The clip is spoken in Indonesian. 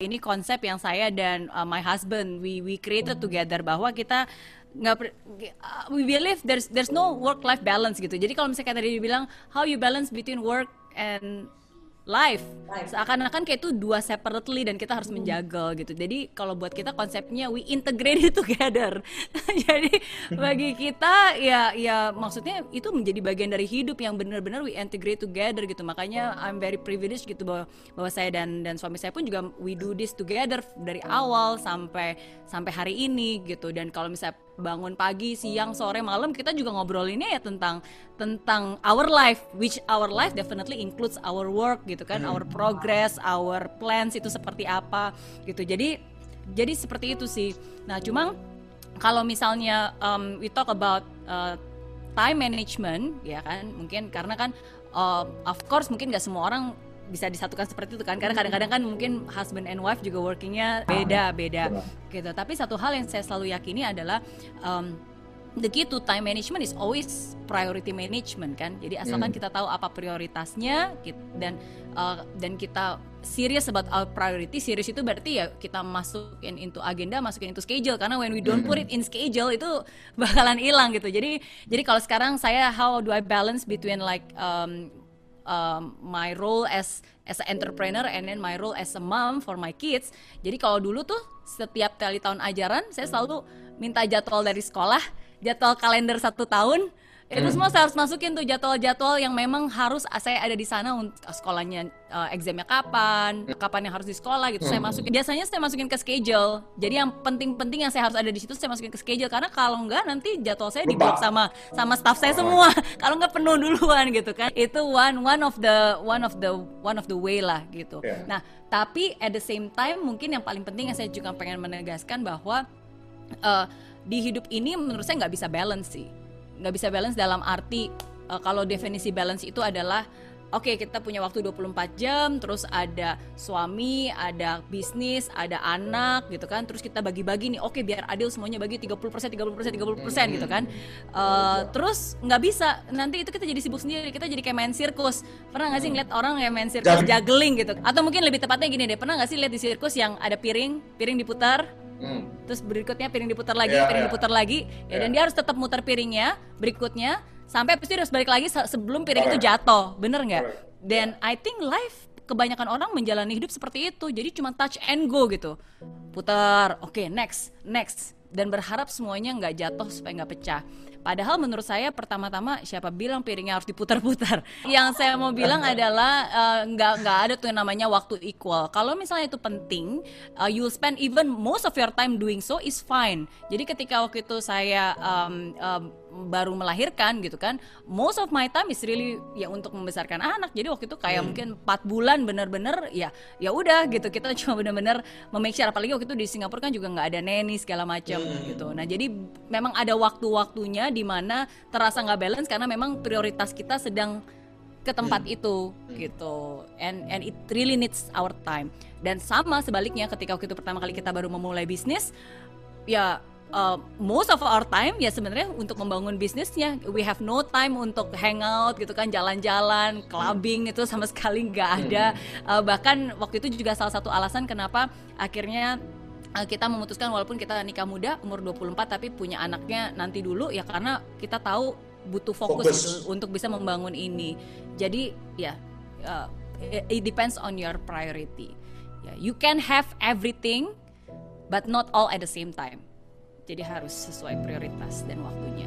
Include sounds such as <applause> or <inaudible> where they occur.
Ini konsep yang saya dan uh, my husband we we created together bahwa kita nggak uh, we believe there's there's no work life balance gitu. Jadi kalau misalnya tadi dibilang how you balance between work and live seakan-akan kayak itu dua separately dan kita harus menjaga gitu. Jadi kalau buat kita konsepnya we integrate it <laughs> together. <laughs> Jadi bagi <laughs> kita ya ya maksudnya itu menjadi bagian dari hidup yang benar-benar we integrate together gitu. Makanya I'm very privileged gitu bahwa bahwa saya dan dan suami saya pun juga we do this together dari awal sampai sampai hari ini gitu. Dan kalau misalnya bangun pagi, siang, sore, malam kita juga ngobrolinnya ya tentang tentang our life, which our life definitely includes our work gitu kan, our progress, our plans itu seperti apa gitu. Jadi jadi seperti itu sih. Nah, cuma kalau misalnya um, we talk about uh, time management ya kan, mungkin karena kan uh, of course mungkin nggak semua orang bisa disatukan seperti itu kan karena kadang-kadang kan mungkin husband and wife juga workingnya beda beda gitu. Tapi satu hal yang saya selalu yakini adalah um, the key to time management is always priority management kan. Jadi asalkan hmm. kita tahu apa prioritasnya dan uh, dan kita serious about our priority serious itu berarti ya kita masukin into agenda masukin into schedule. Karena when we don't put it in schedule itu bakalan hilang gitu. Jadi jadi kalau sekarang saya how do I balance between like um, um, my role as as an entrepreneur and then my role as a mom for my kids. Jadi kalau dulu tuh setiap kali tahun ajaran saya selalu minta jadwal dari sekolah, jadwal kalender satu tahun itu hmm. semua saya harus masukin tuh jadwal-jadwal yang memang harus saya ada di sana untuk sekolahnya uh, examnya kapan, kapan yang harus di sekolah gitu. Saya hmm. masukin biasanya saya masukin ke schedule. Jadi yang penting-penting yang saya harus ada di situ saya masukin ke schedule karena kalau enggak nanti jadwal saya diblok sama sama staff saya semua. <laughs> kalau enggak penuh duluan gitu kan. Itu one one of the one of the one of the way lah gitu. Yeah. Nah, tapi at the same time mungkin yang paling penting yang saya juga pengen menegaskan bahwa uh, di hidup ini menurut saya nggak bisa balance sih nggak bisa balance dalam arti uh, kalau definisi balance itu adalah oke okay, kita punya waktu 24 jam terus ada suami ada bisnis ada anak gitu kan. Terus kita bagi-bagi nih oke okay, biar adil semuanya bagi 30% 30% 30% gitu kan. Uh, terus nggak bisa nanti itu kita jadi sibuk sendiri kita jadi kayak main sirkus. Pernah nggak sih ngeliat orang yang main sirkus juggling gitu? Atau mungkin lebih tepatnya gini deh pernah nggak sih lihat di sirkus yang ada piring piring diputar? Hmm. Terus berikutnya piring diputar lagi, yeah, piring yeah. diputar lagi, ya yeah. dan dia harus tetap muter piringnya. Berikutnya sampai pasti harus balik lagi sebelum piring Correct. itu jatuh, bener nggak? Dan yeah. I think life kebanyakan orang menjalani hidup seperti itu, jadi cuma touch and go gitu, putar, oke okay, next, next, dan berharap semuanya nggak jatuh supaya nggak pecah. Padahal menurut saya pertama-tama siapa bilang piringnya harus diputar-putar. <laughs> Yang saya mau bilang adalah uh, nggak nggak ada tuh yang namanya waktu equal. Kalau misalnya itu penting, uh, you spend even most of your time doing so is fine. Jadi ketika waktu itu saya um, um, baru melahirkan gitu kan most of my time is really ya untuk membesarkan anak jadi waktu itu kayak hmm. mungkin empat bulan bener-bener ya ya udah gitu kita <laughs> cuma bener-bener memake sure apalagi waktu itu di Singapura kan juga nggak ada neni segala macam hmm. gitu. Nah jadi memang ada waktu-waktunya di mana terasa nggak balance karena memang prioritas kita sedang ke tempat hmm. itu gitu. And and it really needs our time. Dan sama sebaliknya ketika waktu itu pertama kali kita baru memulai bisnis ya uh, most of our time ya sebenarnya untuk membangun bisnisnya. We have no time untuk hangout gitu kan jalan-jalan clubbing itu sama sekali nggak ada. Uh, bahkan waktu itu juga salah satu alasan kenapa akhirnya kita memutuskan walaupun kita nikah muda umur 24 tapi punya anaknya nanti dulu ya karena kita tahu butuh fokus, fokus. Gitu, untuk bisa membangun ini jadi ya uh, it depends on your priority yeah, you can have everything but not all at the same time jadi harus sesuai prioritas dan waktunya.